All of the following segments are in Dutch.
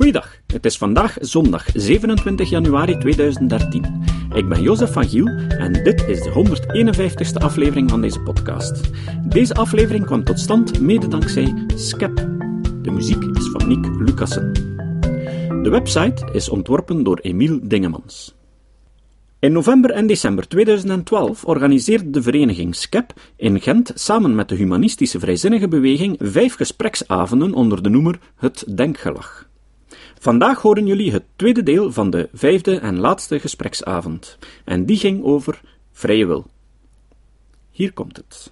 Goeiedag, het is vandaag zondag 27 januari 2013. Ik ben Jozef van Giel en dit is de 151ste aflevering van deze podcast. Deze aflevering kwam tot stand mede dankzij Skep. De muziek is van Nick Lucassen. De website is ontworpen door Emiel Dingemans. In november en december 2012 organiseerde de vereniging SCEP in Gent samen met de humanistische vrijzinnige beweging vijf gespreksavonden onder de noemer Het Denkgelag. Vandaag horen jullie het tweede deel van de vijfde en laatste gespreksavond. En die ging over vrije wil. Hier komt het.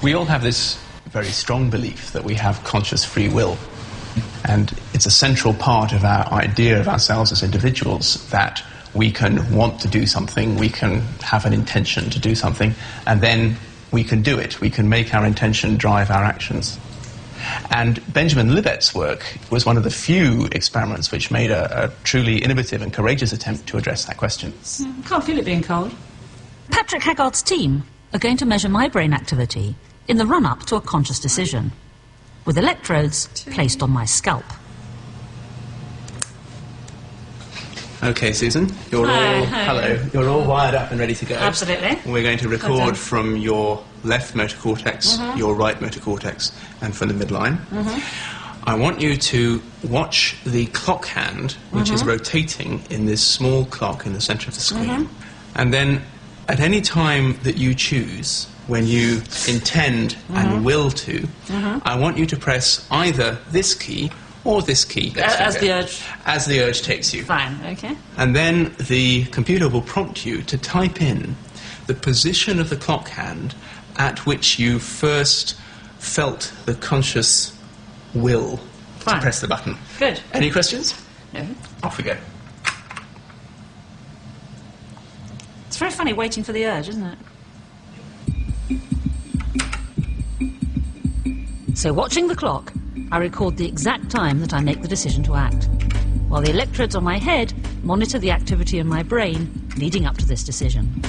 We all have this very strong belief that we have conscious free will. And it's a central part of our idea of ourselves as individuals that we can want to do something, we can have an intention to do something, and then we can do it. We can make our intention drive our actions. And Benjamin Libet's work was one of the few experiments which made a, a truly innovative and courageous attempt to address that question. Mm, can't feel it being cold. Patrick Haggard's team are going to measure my brain activity in the run up to a conscious decision, with electrodes placed on my scalp. Okay, Susan, you're Hi, all hi. hello. You're all wired up and ready to go. Absolutely. We're going to record from your left motor cortex, mm-hmm. your right motor cortex, and from the midline. Mm-hmm. I want you to watch the clock hand, which is mm-hmm. rotating in this small clock in the center of the screen. And then, at any time that you choose, when you intend and will to, I want you to press either this key or this key. Let's as the urge- As the urge takes you. Fine, okay. And then the computer will prompt you to type in the position of the clock hand at which you first felt the conscious will Fine. to press the button. Good. Any questions? No. Off we go. It's very funny waiting for the urge, isn't it? So, watching the clock, I record the exact time that I make the decision to act, while the electrodes on my head monitor the activity in my brain leading up to this decision.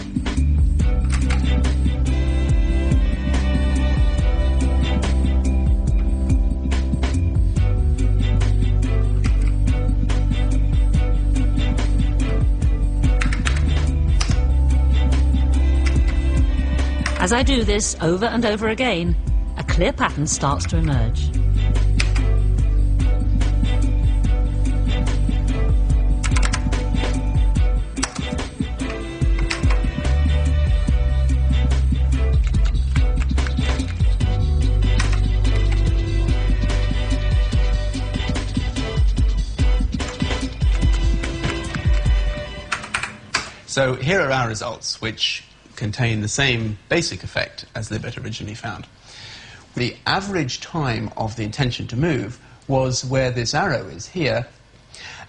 As I do this over and over again, a clear pattern starts to emerge. So here are our results, which contain the same basic effect as Libet originally found. The average time of the intention to move was where this arrow is here,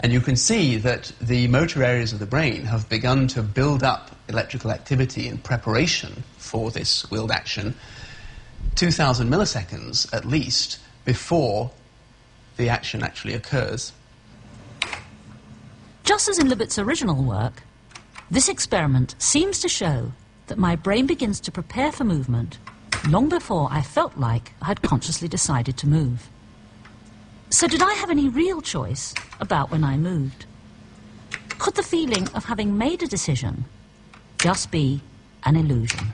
and you can see that the motor areas of the brain have begun to build up electrical activity in preparation for this willed action 2,000 milliseconds at least before the action actually occurs. Just as in Libet's original work, this experiment seems to show that my brain begins to prepare for movement long before I felt like I had consciously decided to move. So, did I have any real choice about when I moved? Could the feeling of having made a decision just be an illusion?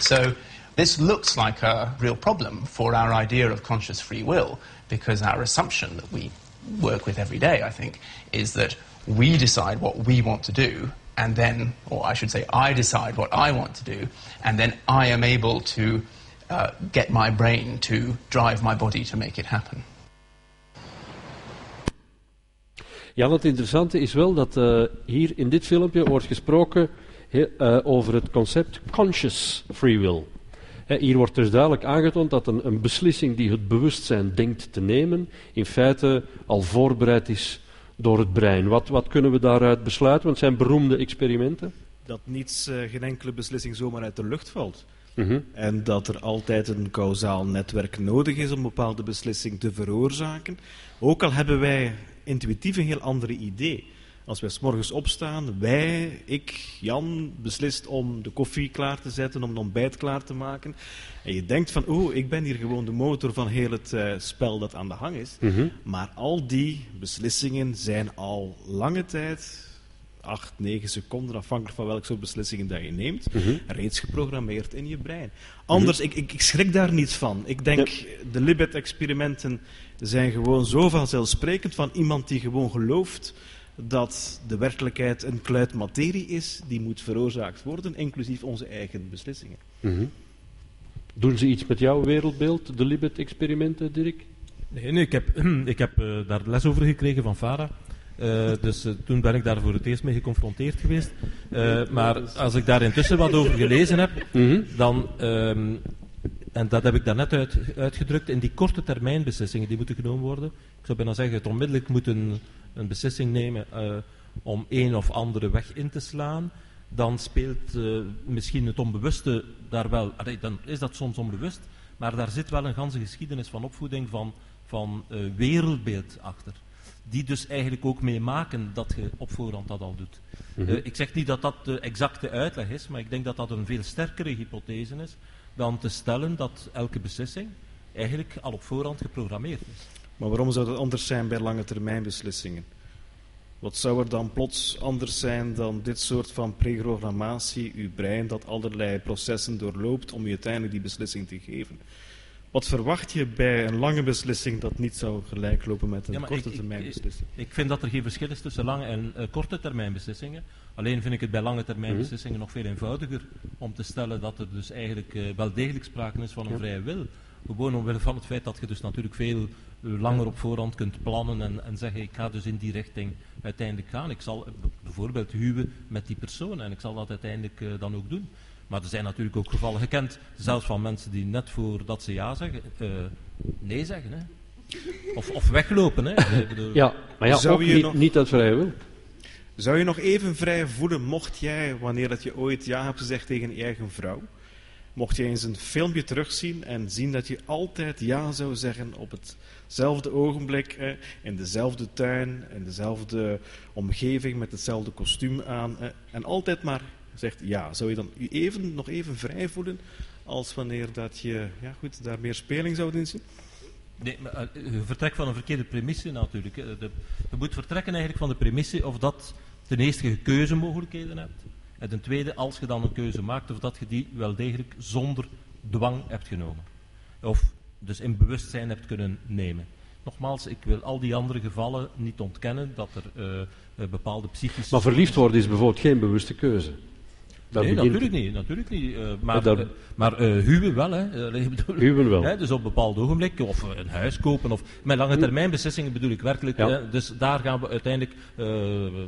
So this looks like a real problem for our idea of conscious free will because our assumption that we work with every day, I think, is that we decide what we want to do and then, or I should say, I decide what I want to do and then I am able to uh, get my brain to drive my body to make it happen. Ja, het interessante is wel dat eh, hier in dit filmpje wordt gesproken he- eh, over het concept conscious free will. Hier wordt dus duidelijk aangetoond dat een, een beslissing die het bewustzijn denkt te nemen, in feite al voorbereid is door het brein. Wat, wat kunnen we daaruit besluiten? Want het zijn beroemde experimenten. dat niets, eh, geen enkele beslissing zomaar uit de lucht valt. Mhm. En dat er altijd een kausaal netwerk nodig is om een bepaalde beslissing te veroorzaken. Ook al hebben wij intuïtief een heel ander idee. Als wij s morgens opstaan, wij, ik, Jan, beslist om de koffie klaar te zetten, om het ontbijt klaar te maken. En je denkt van, oh, ik ben hier gewoon de motor van heel het eh, spel dat aan de hang is. Mhm. Maar al die beslissingen zijn al lange tijd, acht, negen seconden, afhankelijk van welke soort beslissingen dat je neemt, Mhm. reeds geprogrammeerd in je brein. Anders, ik, ik, ik schrik daar niet van. Ik denk, de Libet-experimenten zijn gewoon zo vanzelfsprekend van iemand die gewoon gelooft dat de werkelijkheid een kluit materie is die moet veroorzaakt worden, inclusief onze eigen beslissingen. Mhm. Doen ze iets met jouw wereldbeeld, de Libet-experimenten, Dirk? Nee, nee ik heb, ik heb eh, daar les over gekregen van Farah. Eh, dus eh, toen ben ik daar voor het eerst mee geconfronteerd geweest. Eh, maar als ik daar intussen wat over gelezen heb, Mhm. dan, ehm, en dat heb ik daarnet uit, uitgedrukt, in die korte termijn beslissingen die moeten genomen worden. Ik zou bijna zeggen, het onmiddellijk moet een, beslissing nemen eh, om een of andere weg in te slaan. Dan speelt eh, misschien het onbewuste daar wel, allee, dan is dat soms onbewust, maar daar zit wel een ganse geschiedenis van opvoeding, van, van eh, wereldbeeld achter. Die dus eigenlijk ook mee maken dat je op voorhand dat al doet. Mhm. Ik zeg niet dat dat de exacte uitleg is, maar ik denk dat dat een veel sterkere hypothese is dan te stellen dat elke beslissing eigenlijk al op voorhand geprogrammeerd is. Maar waarom zou dat anders zijn bij lange termijn beslissingen? Wat zou er dan plots anders zijn dan dit soort van preprogrammatie, uw brein dat allerlei processen doorloopt om je uiteindelijk die beslissing te geven? Wat verwacht je bij een lange beslissing dat niet zou gelijklopen met een Ja, korte termijn beslissing? Ik vind dat er geen verschil is tussen lange en eh, korte termijn beslissingen. Alleen vind ik het bij lange termijn Mhm. beslissingen nog veel eenvoudiger om te stellen dat er dus eigenlijk eh, wel degelijk sprake is van een Ja. vrije wil. Gewoon omwille van het feit dat je dus natuurlijk veel eh, langer op voorhand kunt plannen en, en zeggen ik ga dus in die richting uiteindelijk gaan. Ik zal bijvoorbeeld huwen met die persoon en ik zal dat uiteindelijk eh, dan ook doen. Maar er zijn natuurlijk ook gevallen gekend, zelfs van mensen die net voordat ze ja zeggen, eh, nee zeggen. Hè. Of, of weglopen. Hè. Ja, maar ja, Zou ook je niet, nog- niet uit vrije wil. Zou je nog even vrij voelen mocht jij, wanneer dat je ooit ja hebt gezegd tegen je eigen vrouw, mocht jij eens een filmpje terugzien en zien dat je altijd ja zou zeggen op hetzelfde ogenblik, eh, in dezelfde tuin, in dezelfde omgeving, met hetzelfde kostuum aan, eh, en altijd maar zegt ja, zou je dan je even, nog even vrij voelen als wanneer dat je ja, goed, daar meer speling zou in zien? Nee, maar, eh, je vertrekt van een verkeerde premisse natuurlijk. je moet vertrekken eigenlijk van de premisse of dat ten eerste je keuzemogelijkheden hebt. En ten tweede, als je dan een keuze maakt, of dat je die wel degelijk zonder dwang hebt genomen. Of dus in bewustzijn hebt kunnen nemen. Nogmaals, ik wil al die andere gevallen niet ontkennen dat er eh, eh, bepaalde psychische... Maar verliefd worden is bijvoorbeeld geen bewuste keuze. Daar nee, begint natuurlijk niet. Natuurlijk niet eh, maar daar- eh, maar eh, huwen wel. Hè. Huwen wel. Hè, dus op een bepaald ogenblik, of een huis kopen, of met lange termijn beslissingen bedoel ik werkelijk. Ja. Hè, dus daar gaan we uiteindelijk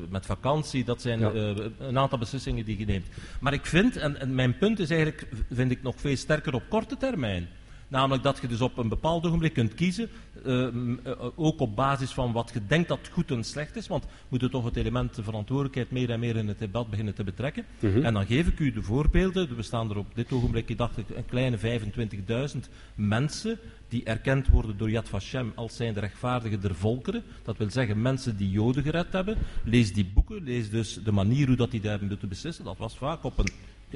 met vakantie, dat zijn Ja. een aantal beslissingen die je neemt. Maar ik vind, en, en mijn punt is eigenlijk, vind ik nog veel sterker op korte termijn. Namelijk dat je dus op een bepaald ogenblik kunt kiezen, eh, eh, ook op basis van wat je denkt dat goed en slecht is, want we moeten toch het element de verantwoordelijkheid meer en meer in het debat beginnen te betrekken. Mhm. En dan geef ik u de voorbeelden. We staan er op dit ogenblik, ik dacht ik, een kleine 25.000 mensen die erkend worden door Yad Vashem als zijn de rechtvaardigen der volkeren. Dat wil zeggen mensen die Joden gered hebben. Lees die boeken, lees dus de manier hoe dat die daar hebben moeten beslissen. Dat was vaak op een,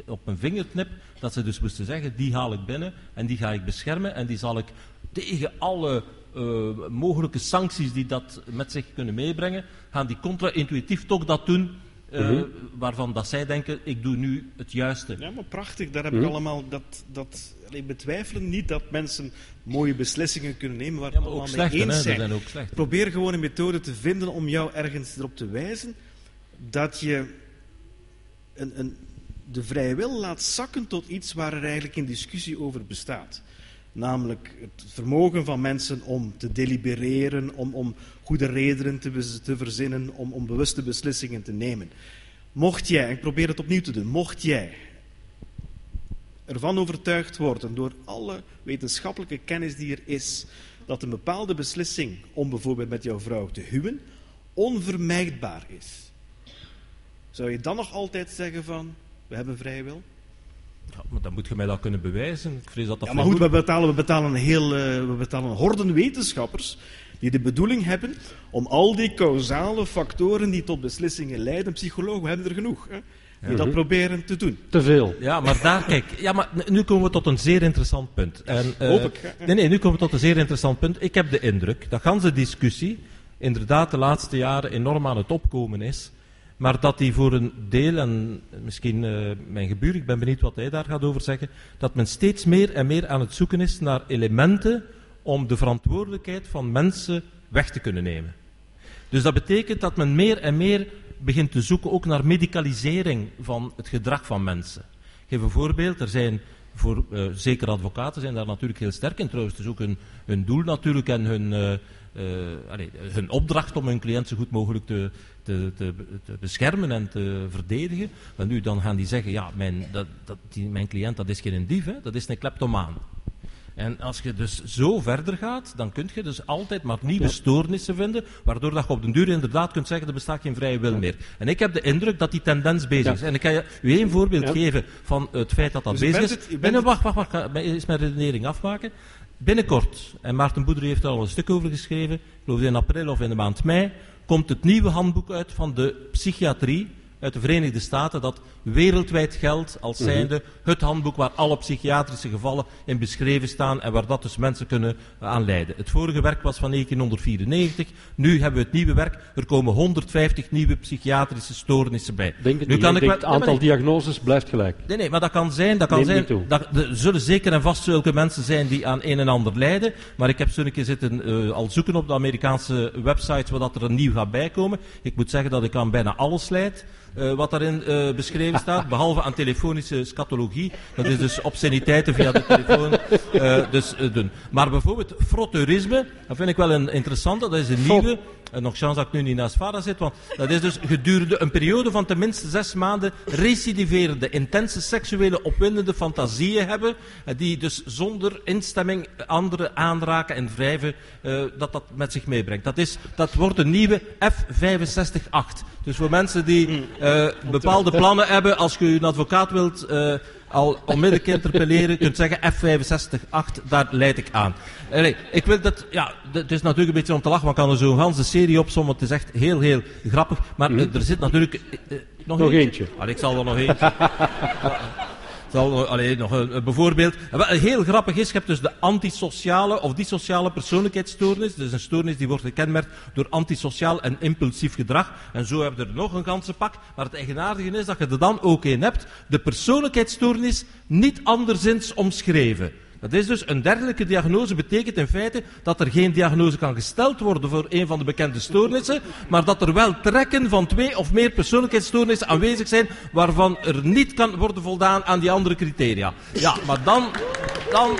op een vingerknip dat ze dus moesten zeggen, die haal ik binnen en die ga ik beschermen en die zal ik tegen alle eh, mogelijke sancties die dat met zich kunnen meebrengen, gaan die contra-intuïtief toch dat doen eh, Mhm. waarvan dat zij denken, ik doe nu het juiste. Ja, maar prachtig. Daar heb ik allemaal dat, dat betwijfelen niet dat mensen mooie beslissingen kunnen nemen waar Ja, maar ook allemaal mee slechte, hè? eens zijn. zijn ook. Probeer gewoon een methode te vinden om jou ergens erop te wijzen dat je een, een, de vrije wil laat zakken tot iets waar er eigenlijk een discussie over bestaat. Namelijk het vermogen van mensen om te delibereren, om, om goede redenen te, te verzinnen, om, om bewuste beslissingen te nemen. Mocht jij, en ik probeer het opnieuw te doen, mocht jij ervan overtuigd worden door alle wetenschappelijke kennis die er is, dat een bepaalde beslissing om bijvoorbeeld met jouw vrouw te huwen onvermijdbaar is. Zou je dan nog altijd zeggen van, we hebben vrije wil? Ja, maar dan moet je mij dat kunnen bewijzen. Ik vrees dat dat Ja, maar goed, we betalen, we betalen een heel, eh, we betalen horden wetenschappers die de bedoeling hebben om al die causale factoren die tot beslissingen leiden, psychologen hebben er genoeg, hè, die dat proberen te doen. Te veel. Ja, maar daar, kijk, ja, maar nu komen we tot een zeer interessant punt. En, eh, Hoop ik? Nee, nee, nu komen we tot een zeer interessant punt. Ik heb de indruk dat ganse discussie inderdaad de laatste jaren enorm aan het opkomen is. Maar dat die voor een deel, en misschien eh, mijn gebuur, ik ben benieuwd wat hij daar gaat over zeggen, dat men steeds meer en meer aan het zoeken is naar elementen om de verantwoordelijkheid van mensen weg te kunnen nemen. Dus dat betekent dat men meer en meer begint te zoeken ook naar medicalisering van het gedrag van mensen. Ik geef een voorbeeld. Er zijn voor eh, zeker advocaten zijn daar natuurlijk heel sterk in. Trouwens, is ook hun, doel natuurlijk en hun, eh, allee, hun opdracht om hun cliënt zo goed mogelijk te, te, te, te beschermen en te verdedigen. Maar nu dan gaan die zeggen, ja, mijn, dat, dat, die, mijn cliënt dat is geen dief, hè, dat is een kleptomaan. En als je dus zo verder gaat, dan kun je dus altijd maar nieuwe stoornissen vinden, waardoor dat je op den duur inderdaad kunt zeggen, er bestaat geen vrije wil meer. En ik heb de indruk dat die tendens bezig Ja. is. En ik ga je u één voorbeeld Ja. geven van het feit dat dat Dus bezig is. het- Binnen, wacht, wacht, wacht, ik ga eens mijn redenering afmaken. Binnenkort, en Maarten Boeder heeft er al een stuk over geschreven, ik geloof in april of in de maand mei, komt het nieuwe handboek uit van de psychiatrie uit de Verenigde Staten dat wereldwijd geldt als Mhm. zijnde het handboek waar alle psychiatrische gevallen in beschreven staan en waar dat dus mensen kunnen eh, aan leiden. Het vorige werk was van 1994, nu hebben we het nieuwe werk. Er komen 150 nieuwe psychiatrische stoornissen bij. Denk het nu kan Ik het aantal nee. diagnoses blijft gelijk. Nee, nee, maar dat kan zijn, dat kan zijn, dat, er zullen zeker en vast zulke mensen zijn die aan een en ander lijden, maar ik heb zo'n keer zitten eh, al zoeken op de Amerikaanse websites waar dat er een nieuw gaat bijkomen. Ik moet zeggen dat ik aan bijna alles leid. Eh, wat daarin eh, beschreven staat, behalve aan telefonische scatologie. Dat is dus obsceniteiten via de telefoon. eh, dus, doen. Maar bijvoorbeeld frotteurisme, dat vind ik wel een interessante, dat is een nieuwe. En nog chance dat ik nu niet naast Vara zit, want dat is dus gedurende een periode van tenminste zes maanden recidiverende, intense seksuele opwindende fantasieën hebben, eh, die dus zonder instemming anderen aanraken en wrijven, eh, dat dat met zich meebrengt. Dat, is, dat wordt een nieuwe F65-8. Dus voor mensen die eh, bepaalde plannen hebben, als je een advocaat wilt eh, al onmiddellijk interpelleren, kunt zeggen F65-8, daar leid ik aan. Ik wil dat, ja, het is natuurlijk een beetje om te lachen, want ik kan er zo'n ganse serie opzommen, het is echt heel, heel grappig. Maar eh, er zit natuurlijk... eh, eh, nog, Nog eentje. Allee, ik zal er nog eentje. Zal, allee, nog een, bijvoorbeeld. Wat heel grappig is, je hebt dus de antisociale of dissociale persoonlijkheidsstoornis. Is een stoornis die wordt gekenmerkt door antisociaal en impulsief gedrag. En zo heb je er nog een ganse pak. Maar het eigenaardige is dat je er dan ook een hebt. De persoonlijkheidsstoornis niet anderszins omschreven. Dat is dus een dergelijke diagnose betekent in feite dat er geen diagnose kan gesteld worden voor een van de bekende stoornissen, maar dat er wel trekken van twee of meer persoonlijkheidsstoornissen aanwezig zijn waarvan er niet kan worden voldaan aan die andere criteria. Ja, maar dan, dan,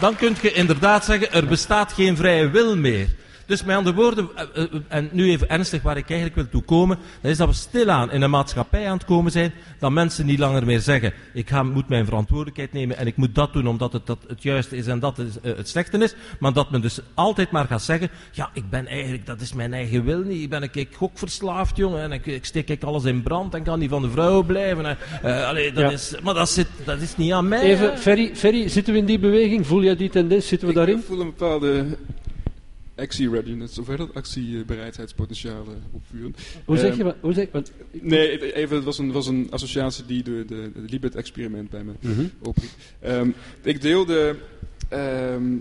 dan kun je inderdaad zeggen, er bestaat geen vrije wil meer. Dus met andere woorden, eh, eh, en nu even ernstig waar ik eigenlijk wil toe komen, dat is dat we stilaan in een maatschappij aan het komen zijn, dat mensen niet langer meer zeggen, ik ga, moet mijn verantwoordelijkheid nemen en ik moet dat doen omdat het dat het juiste is en dat is, eh, het slechte is, maar dat men dus altijd maar gaat zeggen, ja, ik ben eigenlijk, dat is mijn eigen wil niet, ik ben een keer gokverslaafd, jongen, en ik, ik steek ik alles in brand en kan niet van de vrouwen blijven. En, eh, allee, dat Ja. is, maar dat, zit, dat is niet aan mij. Even. Ferry, Ferry, zitten we in die beweging? Voel jij die tendens? Zitten we daarin? Ik voel een bepaalde actie-readiness, of heet dat? Actiebereidheidspotentiaal opvuren. Hoe zeg Ehm, je wat? Hoe zeg, want, Nee, even, het was een, was een associatie die de, de, de Libet-experiment bij me Mhm. opriep. Ehm, ik deelde ehm,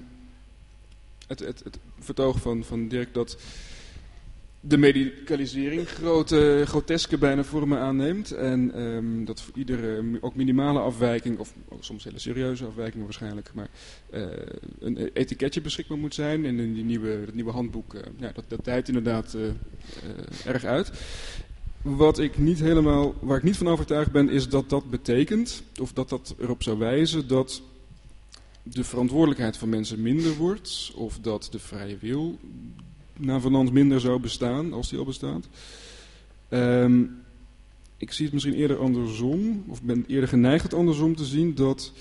het, het, het vertoog van, van Dirk dat de medicalisering grote, groteske bijna vormen aanneemt. En ehm, dat voor iedere, ook minimale afwijking, of soms hele serieuze afwijkingen waarschijnlijk, maar eh, een etiketje beschikbaar moet zijn. En in die nieuwe, dat nieuwe handboek, eh, ja, dat, dat inderdaad eh, erg uit. Wat ik niet helemaal, waar ik niet van overtuigd ben, is dat dat betekent, of dat dat erop zou wijzen dat de verantwoordelijkheid van mensen minder wordt, of dat de vrije wil navenant minder zou bestaan, als die al bestaat. Ehm, ik zie het misschien eerder andersom, of ben eerder geneigd andersom te zien, dat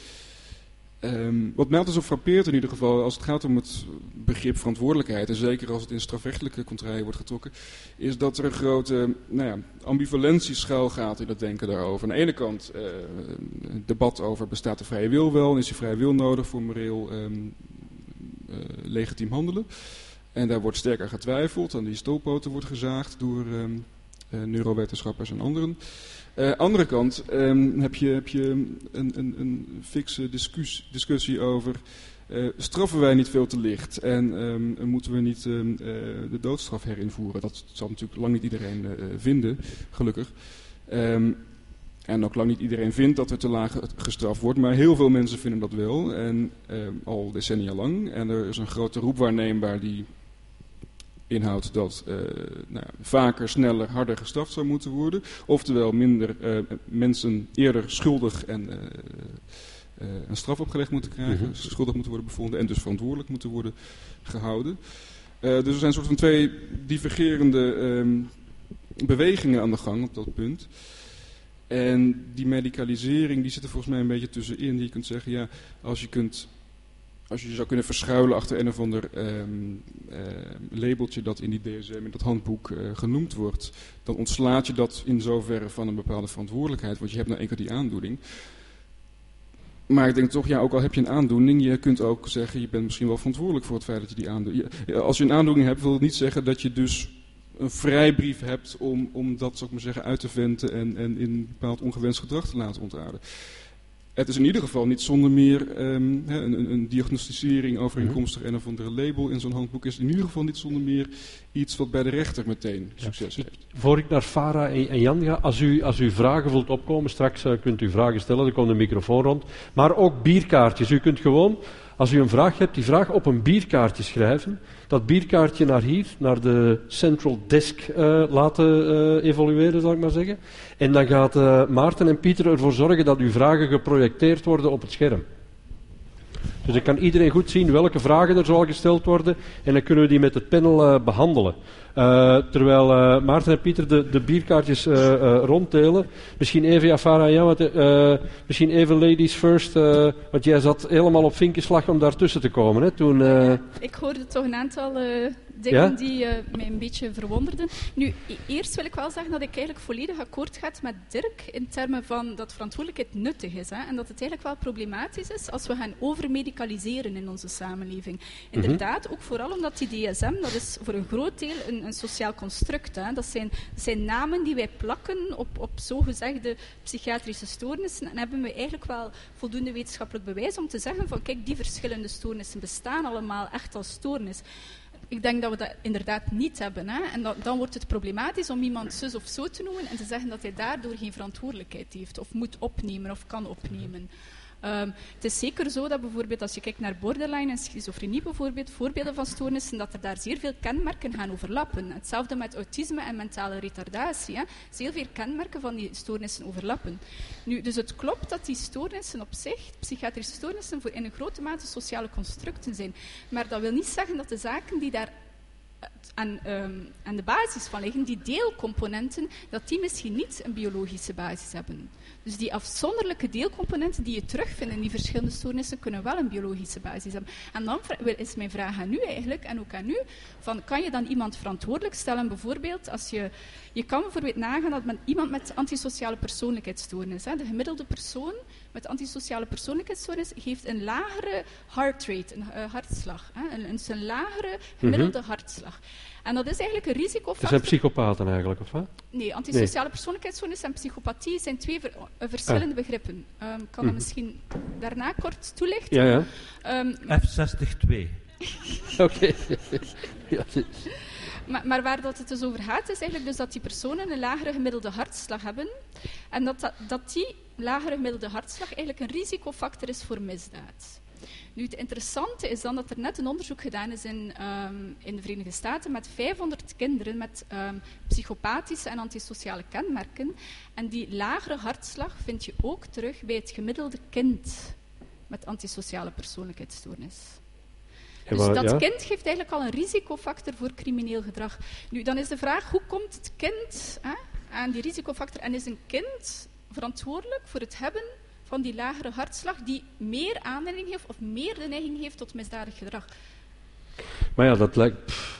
Ehm, wat mij altijd zo frappeert in ieder geval, als het gaat om het begrip verantwoordelijkheid, en zeker als het in strafrechtelijke contraien wordt getrokken, is dat er een grote nou ja, ambivalentie gaat in het denken daarover. Aan de ene kant een debat over bestaat de vrije wil wel, en is die vrije wil nodig voor moreel ehm, eh, legitiem handelen. En daar wordt sterk aan getwijfeld. Aan die stoelpoten wordt gezaagd door ehm, eh, neurowetenschappers en anderen. Uh, andere kant ehm, heb je, heb je een, een, een fixe discussie, over... Uh, straffen wij niet veel te licht en um, moeten we niet de doodstraf herinvoeren? Dat zal natuurlijk lang niet iedereen vinden, gelukkig. En ook lang niet iedereen vindt dat er te laag gestraft wordt, maar heel veel mensen vinden dat wel. En al decennia lang. En er is een grote roep waarneembaar die inhoudt dat uh, nou, vaker, sneller, harder gestraft zou moeten worden. Oftewel minder uh, mensen eerder schuldig en uh, een straf opgelegd moeten krijgen, -hmm. schuldig moeten worden bevonden en dus verantwoordelijk moeten worden gehouden. dus er zijn een soort van twee divergerende um, bewegingen aan de gang op dat punt. En die medicalisering die zit er volgens mij een beetje tussenin. Die je kunt zeggen, ja, als je kunt als je je zou kunnen verschuilen achter een of ander um, uh, labeltje dat in die DSM, in dat handboek uh, genoemd wordt, dan ontslaat je dat in zoverre van een bepaalde verantwoordelijkheid, want je hebt nou enkel die aandoening. Maar ik denk toch, ja, ook al heb je een aandoening, je kunt ook zeggen, je bent misschien wel verantwoordelijk voor het feit dat je die aandoening... Als je een aandoening hebt, wil het niet zeggen dat je dus een vrijbrief hebt om, om dat, zou maar zeggen, uit te venten en, en in bepaald ongewenst gedrag te laten ontraden. Het is in ieder geval niet zonder meer um, een, een, diagnosticering overeenkomstig een of andere label in zo'n handboek is in ieder geval niet zonder meer iets wat bij de rechter meteen succes ja. heeft. Voor ik naar Farah en, en, Jan ga, als u, als u vragen wilt opkomen, straks uh, kunt u vragen stellen, er komt een microfoon rond. Maar ook bierkaartjes. U kunt gewoon, als u een vraag hebt, die vraag op een bierkaartje schrijven. Dat bierkaartje naar hier, naar de central desk uh, laten uh, evolueren, zal ik maar zeggen. En dan gaat uh, Maarten en Pieter ervoor zorgen dat uw vragen geprojecteerd worden op het scherm. Dus dan kan iedereen goed zien welke vragen er zoal gesteld worden en dan kunnen we die met het panel behandelen. Uh, terwijl uh, Maarten en Pieter de, de bierkaartjes ronddelen. Misschien even, ja, Farah, ja, want, misschien even ladies first, want jij zat helemaal op vinkenslag om daartussen te komen. Hè, toen, Ik hoorde toch een aantal dingen ja? die uh, mij een beetje verwonderden. Nu, eerst wil ik wel zeggen dat ik eigenlijk volledig akkoord ga met Dirk in termen van dat verantwoordelijkheid nuttig is. Hè, en dat het eigenlijk wel problematisch is als we gaan overmedicaliseren in onze samenleving. Inderdaad, ook vooral omdat die DSM, dat is voor een groot deel een, een sociaal construct. Hè. Dat, zijn, zijn namen die wij plakken op, op zogezegde psychiatrische stoornissen. En hebben we eigenlijk wel voldoende wetenschappelijk bewijs om te zeggen van kijk, die verschillende stoornissen bestaan allemaal echt als stoornis ik denk dat we dat inderdaad niet hebben. Hè? En dan wordt het problematisch om iemand zus of zo te noemen en te zeggen dat hij daardoor geen verantwoordelijkheid heeft of moet opnemen of kan opnemen. Um, het is zeker zo dat bijvoorbeeld als je kijkt naar borderline en schizofrenie bijvoorbeeld, voorbeelden van stoornissen, dat er daar zeer veel kenmerken gaan overlappen. Hetzelfde met autisme en mentale retardatie. Zeer veel kenmerken van die stoornissen overlappen. Nu, dus het klopt dat die stoornissen op zich, psychiatrische stoornissen, voor in een grote mate sociale constructen zijn. Maar dat wil niet zeggen dat de zaken die daar aan, um, aan de basis van liggen, die deelcomponenten, dat die misschien niet een biologische basis hebben. Dus die afzonderlijke deelcomponenten die je terugvindt in die verschillende stoornissen, kunnen wel een biologische basis hebben. En dan is mijn vraag aan u eigenlijk, en ook aan u, van, kan je dan iemand verantwoordelijk stellen, bijvoorbeeld, als je, je kan bijvoorbeeld nagaan dat men, iemand met antisociale persoonlijkheidsstoornis, hè, de gemiddelde persoon met antisociale persoonlijkheidsstoornis heeft een lagere heart rate, een uh, hartslag, hè, een, een, een lagere gemiddelde mm -hmm. hartslag. En dat is eigenlijk een risicofactor. Dat zijn psychopaten eigenlijk, of wat? Nee, antisociale nee. persoonlijkheidsstoornis en psychopathie zijn twee ver, uh, verschillende ah. begrippen. Ik um, kan mm. dat misschien daarna kort toelichten. Ja, ja. Um, F62. Oké. ja, maar, maar, waar dat het dus over gaat, is eigenlijk dus dat die personen een lagere gemiddelde hartslag hebben. En dat, dat, dat die lagere gemiddelde hartslag eigenlijk een risicofactor is voor misdaad. Nu, het interessante is dan dat er net een onderzoek gedaan is in, um, in de Verenigde Staten met 500 kinderen met um, psychopathische en antisociale kenmerken. En die lagere hartslag vind je ook terug bij het gemiddelde kind met antisociale persoonlijkheidsstoornis. Dus ja, dat ja? kind geeft eigenlijk al een risicofactor voor crimineel gedrag. Nu, dan is de vraag, hoe komt het kind hè, aan die risicofactor? En is een kind verantwoordelijk voor het hebben van die lagere hartslag die meer aanleiding heeft of meer de neiging heeft tot misdadig gedrag? Maar ja, dat lijkt... Pff.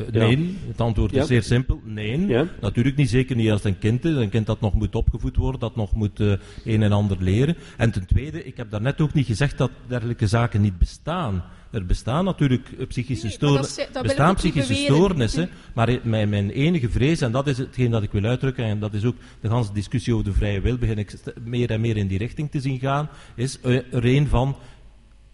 Uh, nee, ja. het antwoord is ja. zeer simpel. Nee, ja. natuurlijk niet. Zeker niet als het een kind is. Een kind dat nog moet opgevoed worden, dat nog moet uh, een en ander leren. En ten tweede, ik heb daarnet ook niet gezegd dat dergelijke zaken niet bestaan. Er bestaan natuurlijk eh, psychische, Nee, dat dat ik bestaan psychische beweren. stoornissen, maar mijn, mijn enige vrees, en dat is hetgeen dat ik wil uitdrukken, en dat is ook de hele discussie over de vrije wil, begin ik meer en meer in die richting te zien gaan, is er een van,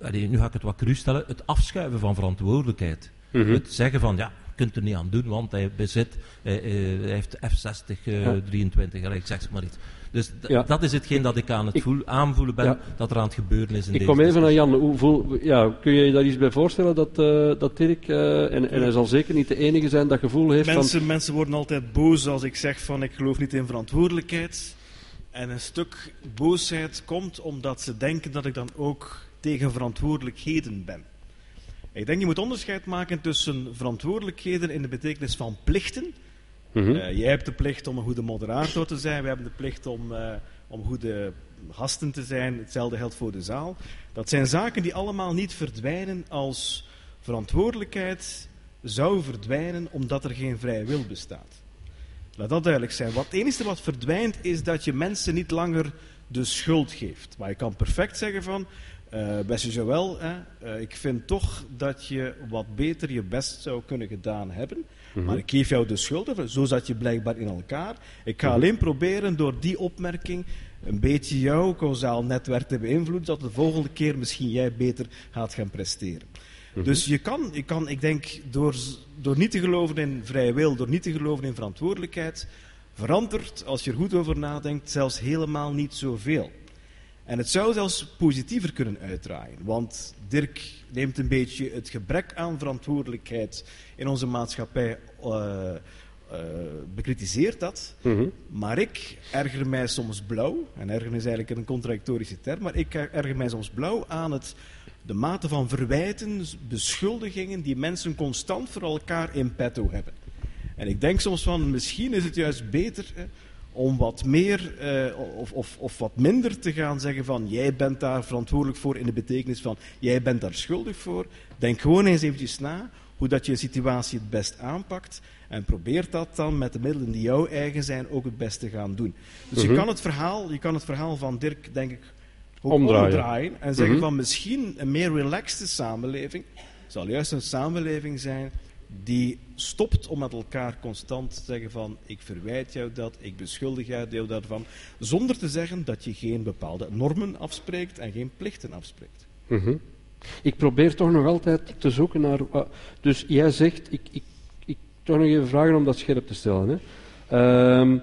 allee, nu ga ik het wat cru stellen, het afschuiven van verantwoordelijkheid. Mhm. Het zeggen van, ja, kunt er niet aan doen, want hij bezit, eh, eh, hij heeft F60 eh, Ja. 23, allee, ik zeg maar iets. Dus Ja. dat is hetgeen dat ik aan het Ik- voel, aanvoelen ben, Ja. dat er aan het gebeuren is in Ik deze kom even naar. Jan. Hoe voel, ja, kun je je daar iets bij voorstellen dat, eh, dat Dirk, eh, en, en hij zal zeker niet de enige zijn, dat gevoel heeft Mensen, mensen worden altijd boos als ik zeg van ik geloof niet in verantwoordelijkheid. En een stuk boosheid komt omdat ze denken dat ik dan ook tegen verantwoordelijkheden ben. Ik denk je moet onderscheid maken tussen verantwoordelijkheden in de betekenis van plichten. Eh, jij hebt de plicht om een goede moderator te zijn, wij hebben de plicht om, eh, om goede gasten te zijn. Hetzelfde geldt voor de zaal. Dat zijn zaken die allemaal niet verdwijnen als verantwoordelijkheid zou verdwijnen omdat er geen vrije wil bestaat. Laat dat duidelijk zijn. Wat, het enige wat verdwijnt is dat je mensen niet langer de schuld geeft. Maar je kan perfect zeggen van, eh beste Joël, hè, eh, ik vind toch dat je wat beter je best zou kunnen gedaan hebben. Maar ik geef jou de schuld ervoor. Zo zat je blijkbaar in elkaar. Ik ga alleen proberen door die opmerking een beetje jouw causaal netwerk te beïnvloeden, zodat de volgende keer misschien jij beter gaat gaan presteren. Dus je kan, je kan, ik denk, door, door niet te geloven in vrije wil, door niet te geloven in verantwoordelijkheid, verandert, als je er goed over nadenkt, zelfs helemaal niet zoveel. En het zou zelfs positiever kunnen uitdraaien. Want Dirk neemt een beetje het gebrek aan verantwoordelijkheid in onze maatschappij, eh eh, bekritiseert dat. Mhm. Maar ik erger mij soms blauw, en erger is eigenlijk een contradictorische term, maar ik erger mij soms blauw aan het, de mate van verwijten, beschuldigingen die mensen constant voor elkaar in petto hebben. En ik denk soms van, misschien is het juist beter om wat meer eh, of, of, of wat minder te gaan zeggen van, jij bent daar verantwoordelijk voor in de betekenis van, jij bent daar schuldig voor. Denk gewoon eens eventjes na hoe dat je een situatie het best aanpakt. En probeer dat dan met de middelen die jou eigen zijn ook het beste gaan doen. Dus Mhm. je, kan het verhaal, je kan het verhaal van Dirk, denk ik, ook Omdraaien. omdraaien. En zeggen Mhm. van misschien een meer relaxte samenleving zal juist een samenleving zijn die stopt om met elkaar constant te zeggen van ik verwijt jou dat, ik beschuldig jou daarvan, zonder te zeggen dat je geen bepaalde normen afspreekt en geen plichten afspreekt. Mhm. Ik probeer toch nog altijd te zoeken naar. Dus jij zegt, ik, ik, ik toch nog even vragen om dat scherp te stellen. Hè. Ehm,